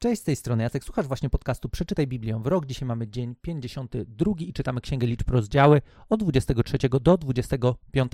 Cześć, z tej strony Jacek. Słuchasz właśnie podcastu Przeczytaj Biblię w rok. Dzisiaj mamy dzień 52 i czytamy Księgę Liczb rozdziały od 23 do 25.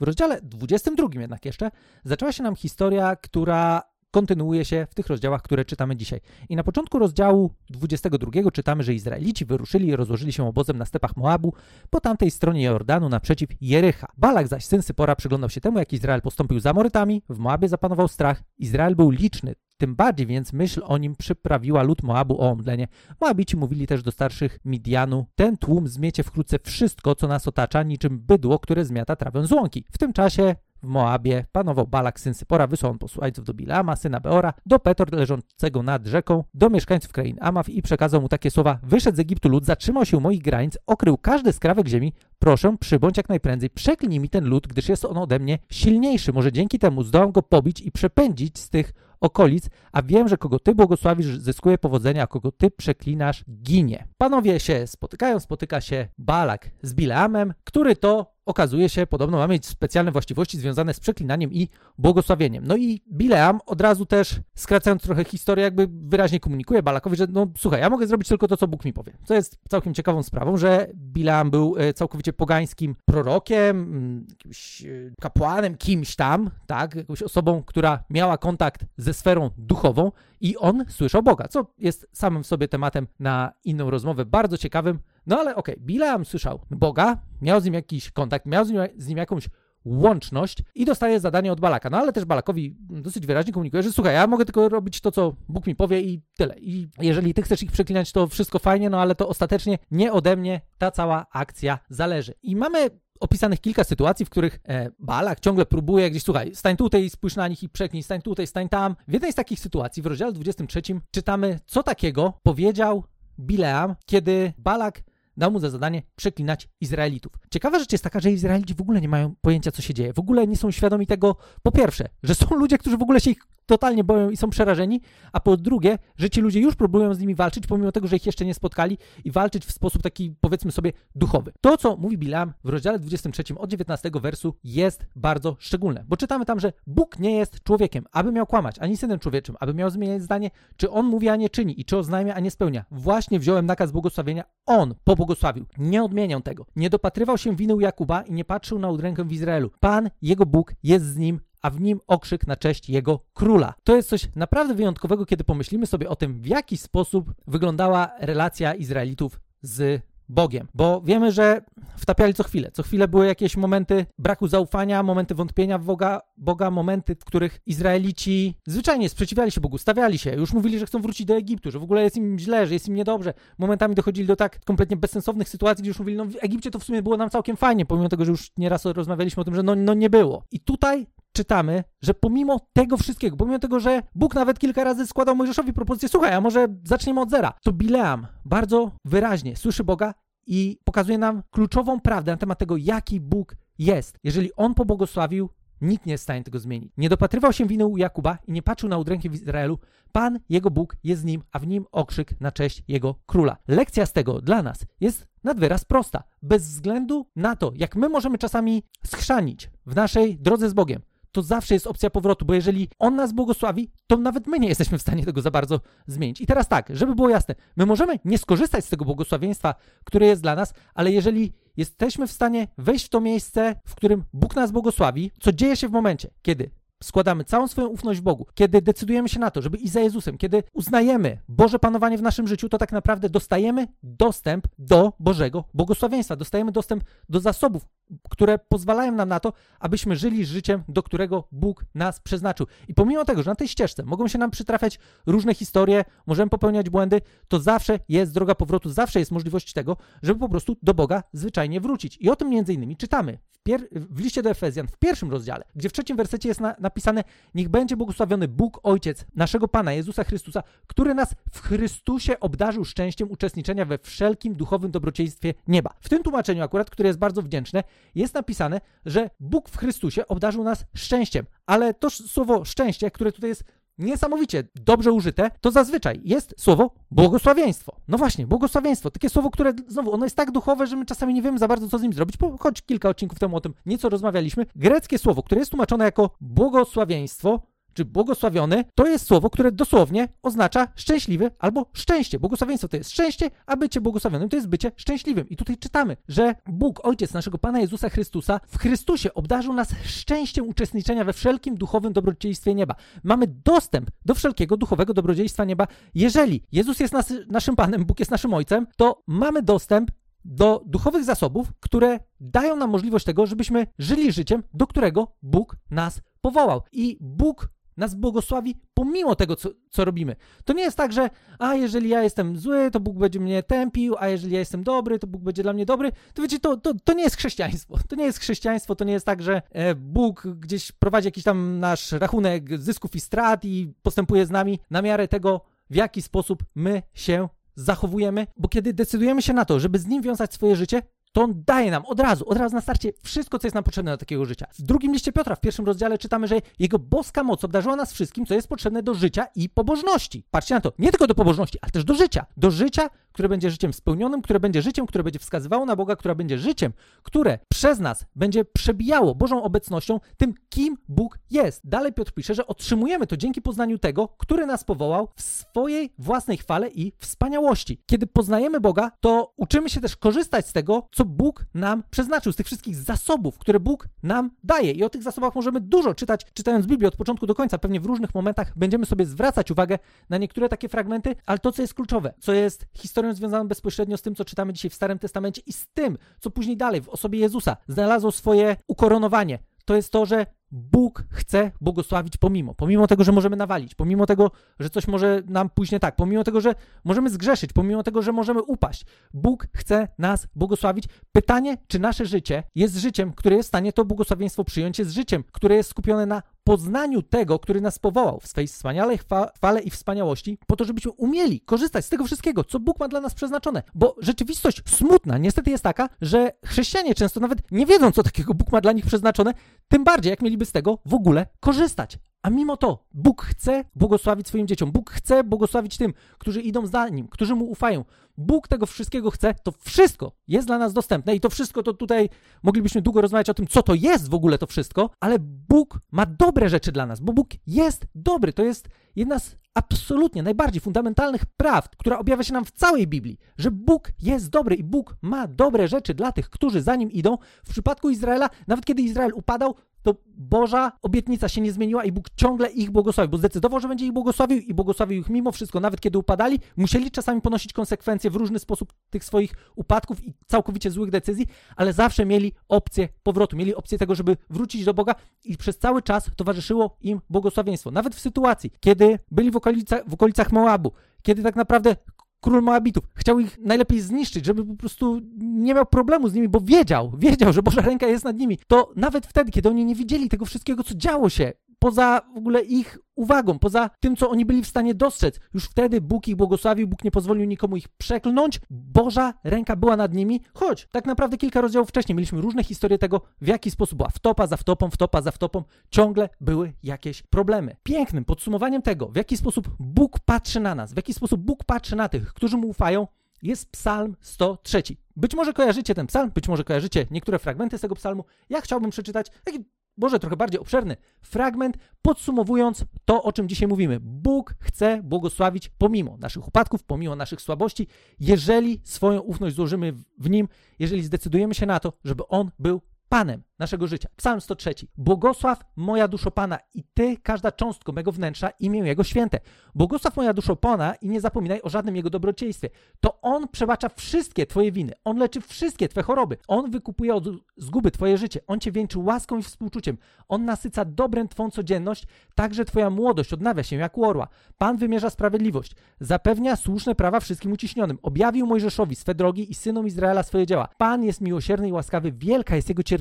W rozdziale 22 jednak jeszcze zaczęła się nam historia, która kontynuuje się w tych rozdziałach, które czytamy dzisiaj. I na początku rozdziału 22 czytamy, że Izraelici wyruszyli i rozłożyli się obozem na stepach Moabu po tamtej stronie Jordanu naprzeciw Jericha. Balak zaś, syn Sypora, przyglądał się temu, jak Izrael postąpił za Morytami, w Moabie zapanował strach, Izrael był liczny, tym bardziej więc myśl o nim przyprawiła lud Moabu o omdlenie. Moabici mówili też do starszych Midianu, ten tłum zmiecie wkrótce wszystko, co nas otacza, niczym bydło, które zmiata trawę z łąki. W tym czasie w Moabie panował Balak, syn Sypora, wysłał on posłańców do Bilama, syna Beora, do Petor leżącego nad rzeką, do mieszkańców krain Amaw i przekazał mu takie słowa, wyszedł z Egiptu lud, zatrzymał się moich granic, okrył każdy skrawek ziemi, proszę, przybądź jak najprędzej, przeklnij mi ten lud, gdyż jest on ode mnie silniejszy, może dzięki temu zdołam go pobić i przepędzić z tych okolic, a wiem, że kogo ty błogosławisz, zyskuje powodzenia, a kogo ty przeklinasz, ginie. Panowie się spotykają, spotyka się Balak z Bileamem, który to okazuje się, podobno ma mieć specjalne właściwości związane z przeklinaniem i błogosławieniem. No i Bileam od razu też, skracając trochę historię, jakby wyraźnie komunikuje Balakowi, że no słuchaj, ja mogę zrobić tylko to, co Bóg mi powie. Co jest całkiem ciekawą sprawą, że Bileam był e, całkowicie pogańskim prorokiem, mm, jakimś e, kapłanem, kimś tam, tak, jakąś osobą, która miała kontakt ze sferą duchową i on słyszał Boga, co jest samym w sobie tematem na inną rozmowę, bardzo ciekawym, no ale okej, okay, Bileam słyszał Boga, miał z nim jakiś kontakt, miał z nim, z nim jakąś łączność i dostaje zadanie od Balaka. No ale też Balakowi dosyć wyraźnie komunikuje, że słuchaj, ja mogę tylko robić to, co Bóg mi powie i tyle. I jeżeli ty chcesz ich przeklinać, to wszystko fajnie, no ale to ostatecznie nie ode mnie ta cała akcja zależy. I mamy opisanych kilka sytuacji, w których e, Balak ciągle próbuje gdzieś, słuchaj, stań tutaj, spójrz na nich i przeknij, stań tutaj, stań tam. W jednej z takich sytuacji, w rozdziale 23 czytamy, co takiego powiedział Bileam, kiedy Balak dał mu za zadanie przeklinać Izraelitów. Ciekawa rzecz jest taka, że Izraelici w ogóle nie mają pojęcia, co się dzieje. W ogóle nie są świadomi tego, po pierwsze, że są ludzie, którzy w ogóle się ich totalnie boją i są przerażeni, a po drugie, że ci ludzie już próbują z nimi walczyć, pomimo tego, że ich jeszcze nie spotkali i walczyć w sposób taki, powiedzmy sobie, duchowy. To, co mówi Bilam w rozdziale 23 od 19 wersu jest bardzo szczególne, bo czytamy tam, że Bóg nie jest człowiekiem, aby miał kłamać, ani synem człowieczym, aby miał zmieniać zdanie, czy on mówi, a nie czyni i czy oznajmia, a nie spełnia. Właśnie wziąłem nakaz błogosławienia, on pobłogosławił. Nie odmieniał tego. Nie dopatrywał się winy u Jakuba i nie patrzył na udrękę w Izraelu. Pan, jego Bóg, jest z nim, a w nim okrzyk na cześć jego króla. To jest coś naprawdę wyjątkowego, kiedy pomyślimy sobie o tym, w jaki sposób wyglądała relacja Izraelitów z Bogiem, bo wiemy, że wtapiali co chwilę. Co chwilę były jakieś momenty braku zaufania, momenty wątpienia w Boga, Boga, momenty, w których Izraelici zwyczajnie sprzeciwiali się Bogu, stawiali się, już mówili, że chcą wrócić do Egiptu, że w ogóle jest im źle, że jest im niedobrze. Momentami dochodzili do tak kompletnie bezsensownych sytuacji, gdzie już mówili, no w Egipcie to w sumie było nam całkiem fajnie, pomimo tego, że już nieraz rozmawialiśmy o tym, że no, no nie było. I tutaj czytamy, że pomimo tego wszystkiego, pomimo tego, że Bóg nawet kilka razy składał Mojżeszowi propozycję, słuchaj, a może zaczniemy od zera, to Bileam bardzo wyraźnie słyszy Boga i pokazuje nam kluczową prawdę na temat tego, jaki Bóg jest. Jeżeli On pobłogosławił, nikt nie jest w stanie tego zmienić. Nie dopatrywał się winy u Jakuba i nie patrzył na udręki w Izraelu. Pan, jego Bóg, jest z nim, a w nim okrzyk na cześć jego króla. Lekcja z tego dla nas jest nad wyraz prosta. Bez względu na to, jak my możemy czasami schrzanić w naszej drodze z Bogiem, to zawsze jest opcja powrotu, bo jeżeli On nas błogosławi, to nawet my nie jesteśmy w stanie tego za bardzo zmienić. I teraz tak, żeby było jasne, my możemy nie skorzystać z tego błogosławieństwa, które jest dla nas, ale jeżeli jesteśmy w stanie wejść w to miejsce, w którym Bóg nas błogosławi, co dzieje się w momencie, kiedy składamy całą swoją ufność Bogu, kiedy decydujemy się na to, żeby iść za Jezusem, kiedy uznajemy Boże panowanie w naszym życiu, to tak naprawdę dostajemy dostęp do Bożego błogosławieństwa, dostajemy dostęp do zasobów, które pozwalają nam na to, abyśmy żyli życiem, do którego Bóg nas przeznaczył. I pomimo tego, że na tej ścieżce mogą się nam przytrafiać różne historie, możemy popełniać błędy, to zawsze jest droga powrotu, zawsze jest możliwość tego, żeby po prostu do Boga zwyczajnie wrócić. I o tym między innymi czytamy w, w liście do Efezjan, w pierwszym rozdziale, gdzie w trzecim wersecie jest na, napisane: Niech będzie błogosławiony Bóg, Ojciec naszego Pana Jezusa Chrystusa, który nas w Chrystusie obdarzył szczęściem uczestniczenia we wszelkim duchowym dobrodziejstwie nieba. W tym tłumaczeniu, akurat, które jest bardzo wdzięczne, jest napisane, że Bóg w Chrystusie obdarzył nas szczęściem. Ale to słowo szczęście, które tutaj jest niesamowicie dobrze użyte, to zazwyczaj jest słowo błogosławieństwo. No właśnie, błogosławieństwo. Takie słowo, które znowu, ono jest tak duchowe, że my czasami nie wiemy za bardzo, co z nim zrobić, bo choć kilka odcinków temu o tym nieco rozmawialiśmy. Greckie słowo, które jest tłumaczone jako błogosławieństwo, czy błogosławiony, to jest słowo, które dosłownie oznacza szczęśliwy albo szczęście. Błogosławieństwo to jest szczęście, a bycie błogosławionym to jest bycie szczęśliwym. I tutaj czytamy, że Bóg, Ojciec naszego Pana Jezusa Chrystusa, w Chrystusie obdarzył nas szczęściem uczestniczenia we wszelkim duchowym dobrodziejstwie nieba. Mamy dostęp do wszelkiego duchowego dobrodziejstwa nieba. Jeżeli Jezus jest nas, naszym Panem, Bóg jest naszym Ojcem, to mamy dostęp do duchowych zasobów, które dają nam możliwość tego, żebyśmy żyli życiem, do którego Bóg nas powołał. I Bóg nas błogosławi pomimo tego, co, co robimy. To nie jest tak, że a jeżeli ja jestem zły, to Bóg będzie mnie tępił, a jeżeli ja jestem dobry, to Bóg będzie dla mnie dobry. To wiecie, to, to, to nie jest chrześcijaństwo. To nie jest chrześcijaństwo, to nie jest tak, że e, Bóg gdzieś prowadzi jakiś tam nasz rachunek zysków i strat i postępuje z nami na miarę tego, w jaki sposób my się zachowujemy, bo kiedy decydujemy się na to, żeby z nim wiązać swoje życie, to on daje nam od razu, od razu na starcie wszystko, co jest nam potrzebne do takiego życia. W drugim liście Piotra, w pierwszym rozdziale czytamy, że jego boska moc obdarzyła nas wszystkim, co jest potrzebne do życia i pobożności. Patrzcie na to, nie tylko do pobożności, ale też do życia. Do życia, które będzie życiem spełnionym, które będzie życiem, które będzie wskazywało na Boga, które będzie życiem, które przez nas będzie przebijało Bożą obecnością tym, kim Bóg jest. Dalej Piotr pisze, że otrzymujemy to dzięki poznaniu tego, który nas powołał w swojej własnej chwale i wspaniałości. Kiedy poznajemy Boga, to uczymy się też korzystać z tego, co Bóg nam przeznaczył, z tych wszystkich zasobów, które Bóg nam daje. I o tych zasobach możemy dużo czytać, czytając Biblię od początku do końca. Pewnie w różnych momentach będziemy sobie zwracać uwagę na niektóre takie fragmenty, ale to, co jest kluczowe, co jest historią związaną bezpośrednio z tym, co czytamy dzisiaj w Starym Testamencie i z tym, co później dalej w osobie Jezusa znalazło swoje ukoronowanie, to jest to, że Bóg chce błogosławić pomimo. Pomimo tego, że możemy nawalić, pomimo tego, że coś może nam pójść nie tak, pomimo tego, że możemy zgrzeszyć, pomimo tego, że możemy upaść. Bóg chce nas błogosławić. Pytanie, czy nasze życie jest życiem, które jest w stanie to błogosławieństwo przyjąć, jest życiem, które jest skupione na poznaniu tego, który nas powołał w swej wspaniałej chwale i wspaniałości, po to, żebyśmy umieli korzystać z tego wszystkiego, co Bóg ma dla nas przeznaczone. Bo rzeczywistość smutna niestety jest taka, że chrześcijanie często nawet nie wiedzą, co takiego Bóg ma dla nich przeznaczone, tym bardziej jak mieliby z tego w ogóle korzystać. A mimo to Bóg chce błogosławić swoim dzieciom. Bóg chce błogosławić tym, którzy idą za nim, którzy mu ufają. Bóg tego wszystkiego chce, to wszystko jest dla nas dostępne i to wszystko to tutaj moglibyśmy długo rozmawiać o tym, co to jest w ogóle to wszystko, ale Bóg ma dobre rzeczy dla nas, bo Bóg jest dobry. To jest jedna z absolutnie najbardziej fundamentalnych prawd, która objawia się nam w całej Biblii, że Bóg jest dobry i Bóg ma dobre rzeczy dla tych, którzy za nim idą. W przypadku Izraela, nawet kiedy Izrael upadał, to Boża obietnica się nie zmieniła i Bóg ciągle ich błogosławił, bo zdecydował, że będzie ich błogosławił i błogosławił ich mimo wszystko, nawet kiedy upadali. Musieli czasami ponosić konsekwencje w różny sposób tych swoich upadków i całkowicie złych decyzji, ale zawsze mieli opcję powrotu, mieli opcję tego, żeby wrócić do Boga i przez cały czas towarzyszyło im błogosławieństwo. Nawet w sytuacji, kiedy byli w, okolica, w okolicach Moabu, kiedy tak naprawdę król Moabitów. Chciał ich najlepiej zniszczyć, żeby po prostu nie miał problemu z nimi, bo wiedział, wiedział, że Boża ręka jest nad nimi. To nawet wtedy, kiedy oni nie widzieli tego wszystkiego, co działo się poza w ogóle ich uwagą, poza tym, co oni byli w stanie dostrzec. Już wtedy Bóg ich błogosławił, Bóg nie pozwolił nikomu ich przeklnąć, Boża ręka była nad nimi, choć tak naprawdę kilka rozdziałów wcześniej mieliśmy różne historie tego, w jaki sposób była wtopa za wtopą, wtopa za wtopą, ciągle były jakieś problemy. Pięknym podsumowaniem tego, w jaki sposób Bóg patrzy na nas, w jaki sposób Bóg patrzy na tych, którzy mu ufają, jest Psalm 103. Być może kojarzycie ten psalm, być może kojarzycie niektóre fragmenty z tego psalmu. Ja chciałbym przeczytać taki może trochę bardziej obszerny fragment, podsumowując to, o czym dzisiaj mówimy. Bóg chce błogosławić pomimo naszych upadków, pomimo naszych słabości, jeżeli swoją ufność złożymy w Nim, jeżeli zdecydujemy się na to, żeby On był Panem naszego życia. Psalm 103. Błogosław moja duszo Pana i Ty, każda cząstka mego wnętrza, imię Jego święte. Błogosław moja duszo Pana i nie zapominaj o żadnym Jego dobrodziejstwie. To On przebacza wszystkie Twoje winy. On leczy wszystkie Twoje choroby. On wykupuje od zguby Twoje życie. On Cię wieńczy łaską i współczuciem. On nasyca dobrem Twą codzienność, także Twoja młodość odnawia się jak orła. Pan wymierza sprawiedliwość. Zapewnia słuszne prawa wszystkim uciśnionym. Objawił Mojżeszowi swe drogi i synom Izraela swoje dzieła. Pan jest miłosierny i łaskawy. Wielka jest Jego cierpliwość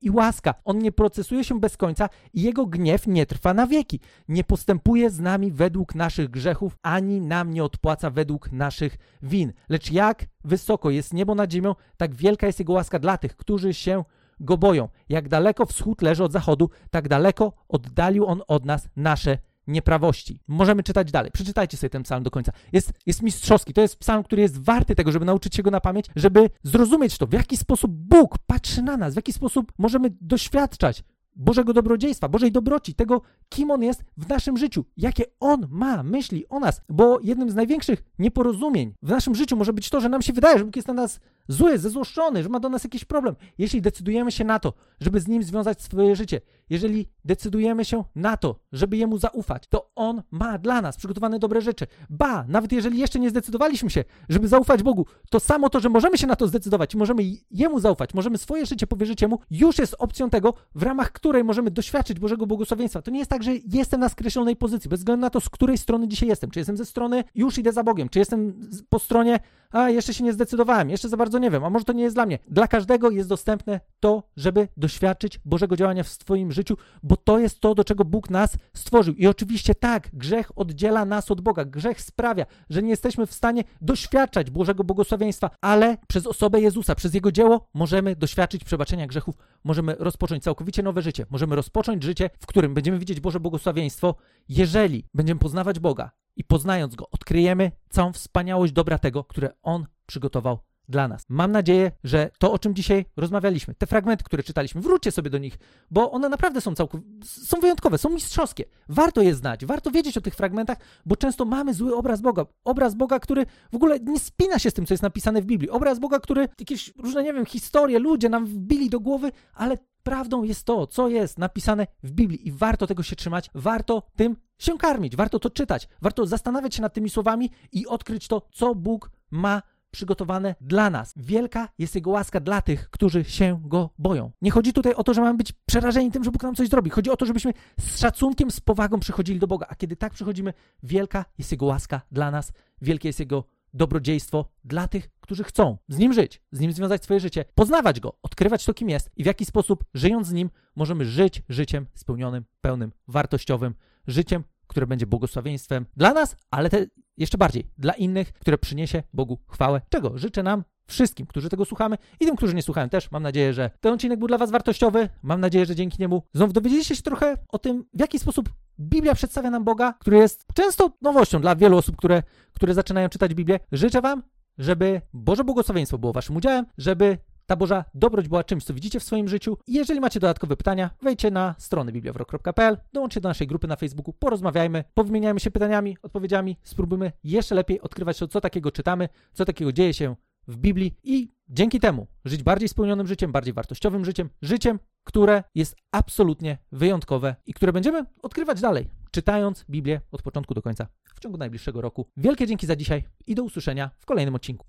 i łaska. On nie procesuje się bez końca i jego gniew nie trwa na wieki. Nie postępuje z nami według naszych grzechów, ani nam nie odpłaca według naszych win. Lecz jak wysoko jest niebo nad ziemią, tak wielka jest jego łaska dla tych, którzy się go boją. Jak daleko wschód leży od zachodu, tak daleko oddalił on od nas nasze nieprawości. Możemy czytać dalej. Przeczytajcie sobie ten psalm do końca. Jest, jest mistrzowski. To jest psalm, który jest warty tego, żeby nauczyć się go na pamięć, żeby zrozumieć to, w jaki sposób Bóg patrzy na nas, w jaki sposób możemy doświadczać Bożego dobrodziejstwa, Bożej dobroci, tego, kim On jest w naszym życiu, jakie On ma myśli o nas, bo jednym z największych nieporozumień w naszym życiu może być to, że nam się wydaje, że Bóg jest na nas zły, zezłoszczony, że ma do nas jakiś problem. Jeśli decydujemy się na to, żeby z Nim związać swoje życie, jeżeli decydujemy się na to, żeby Jemu zaufać, to On ma dla nas przygotowane dobre rzeczy. Ba, nawet jeżeli jeszcze nie zdecydowaliśmy się, żeby zaufać Bogu, to samo to, że możemy się na to zdecydować możemy Jemu zaufać, możemy swoje życie powierzyć Jemu, już jest opcją tego, w ramach której możemy doświadczyć Bożego błogosławieństwa. To nie jest tak, że jestem na skreślonej pozycji, bez względu na to, z której strony dzisiaj jestem. Czy jestem ze strony już idę za Bogiem, czy jestem po stronie a jeszcze się nie zdecydowałem, jeszcze za bardzo nie wiem, a może to nie jest dla mnie. Dla każdego jest dostępne to, żeby doświadczyć Bożego działania w swoim życiu, bo to jest to, do czego Bóg nas stworzył. I oczywiście tak, grzech oddziela nas od Boga. Grzech sprawia, że nie jesteśmy w stanie doświadczać Bożego błogosławieństwa, ale przez osobę Jezusa, przez Jego dzieło możemy doświadczyć przebaczenia grzechów, możemy rozpocząć całkowicie nowe życie, możemy rozpocząć życie, w którym będziemy widzieć Boże błogosławieństwo, jeżeli będziemy poznawać Boga, i poznając Go, odkryjemy całą wspaniałość dobra tego, które On przygotował dla nas. Mam nadzieję, że to, o czym dzisiaj rozmawialiśmy, te fragmenty, które czytaliśmy, wróćcie sobie do nich, bo one naprawdę są całkowicie, są wyjątkowe, są mistrzowskie. Warto je znać, warto wiedzieć o tych fragmentach, bo często mamy zły obraz Boga. Obraz Boga, który w ogóle nie spina się z tym, co jest napisane w Biblii. Obraz Boga, który jakieś różne, nie wiem, historie, ludzie nam wbili do głowy, ale prawdą jest to, co jest napisane w Biblii i warto tego się trzymać, warto tym się karmić, warto to czytać, warto zastanawiać się nad tymi słowami i odkryć to, co Bóg ma przygotowane dla nas. Wielka jest Jego łaska dla tych, którzy się Go boją. Nie chodzi tutaj o to, że mamy być przerażeni tym, że Bóg nam coś zrobi. Chodzi o to, żebyśmy z szacunkiem, z powagą przychodzili do Boga. A kiedy tak przychodzimy, wielka jest Jego łaska dla nas, wielkie jest Jego dobrodziejstwo dla tych, którzy chcą z Nim żyć, z Nim związać swoje życie, poznawać Go, odkrywać to, kim jest i w jaki sposób, żyjąc z Nim, możemy żyć życiem spełnionym, pełnym, wartościowym, życiem, które będzie błogosławieństwem dla nas, ale te jeszcze bardziej dla innych, które przyniesie Bogu chwałę, czego życzę nam wszystkim, którzy tego słuchamy i tym, którzy nie słuchają też. Mam nadzieję, że ten odcinek był dla Was wartościowy. Mam nadzieję, że dzięki niemu znów dowiedzieliście się trochę o tym, w jaki sposób Biblia przedstawia nam Boga, który jest często nowością dla wielu osób, które, które zaczynają czytać Biblię. Życzę Wam, żeby Boże błogosławieństwo było Waszym udziałem, żeby ta Boża dobroć była czymś, co widzicie w swoim życiu. Jeżeli macie dodatkowe pytania, wejdźcie na stronę bibliawrok.pl, dołączcie do naszej grupy na Facebooku, porozmawiajmy, powymieniajmy się pytaniami, odpowiedziami, spróbujmy jeszcze lepiej odkrywać to, co takiego czytamy, co takiego dzieje się w Biblii i dzięki temu żyć bardziej spełnionym życiem, bardziej wartościowym życiem, życiem, które jest absolutnie wyjątkowe i które będziemy odkrywać dalej, czytając Biblię od początku do końca w ciągu najbliższego roku. Wielkie dzięki za dzisiaj i do usłyszenia w kolejnym odcinku.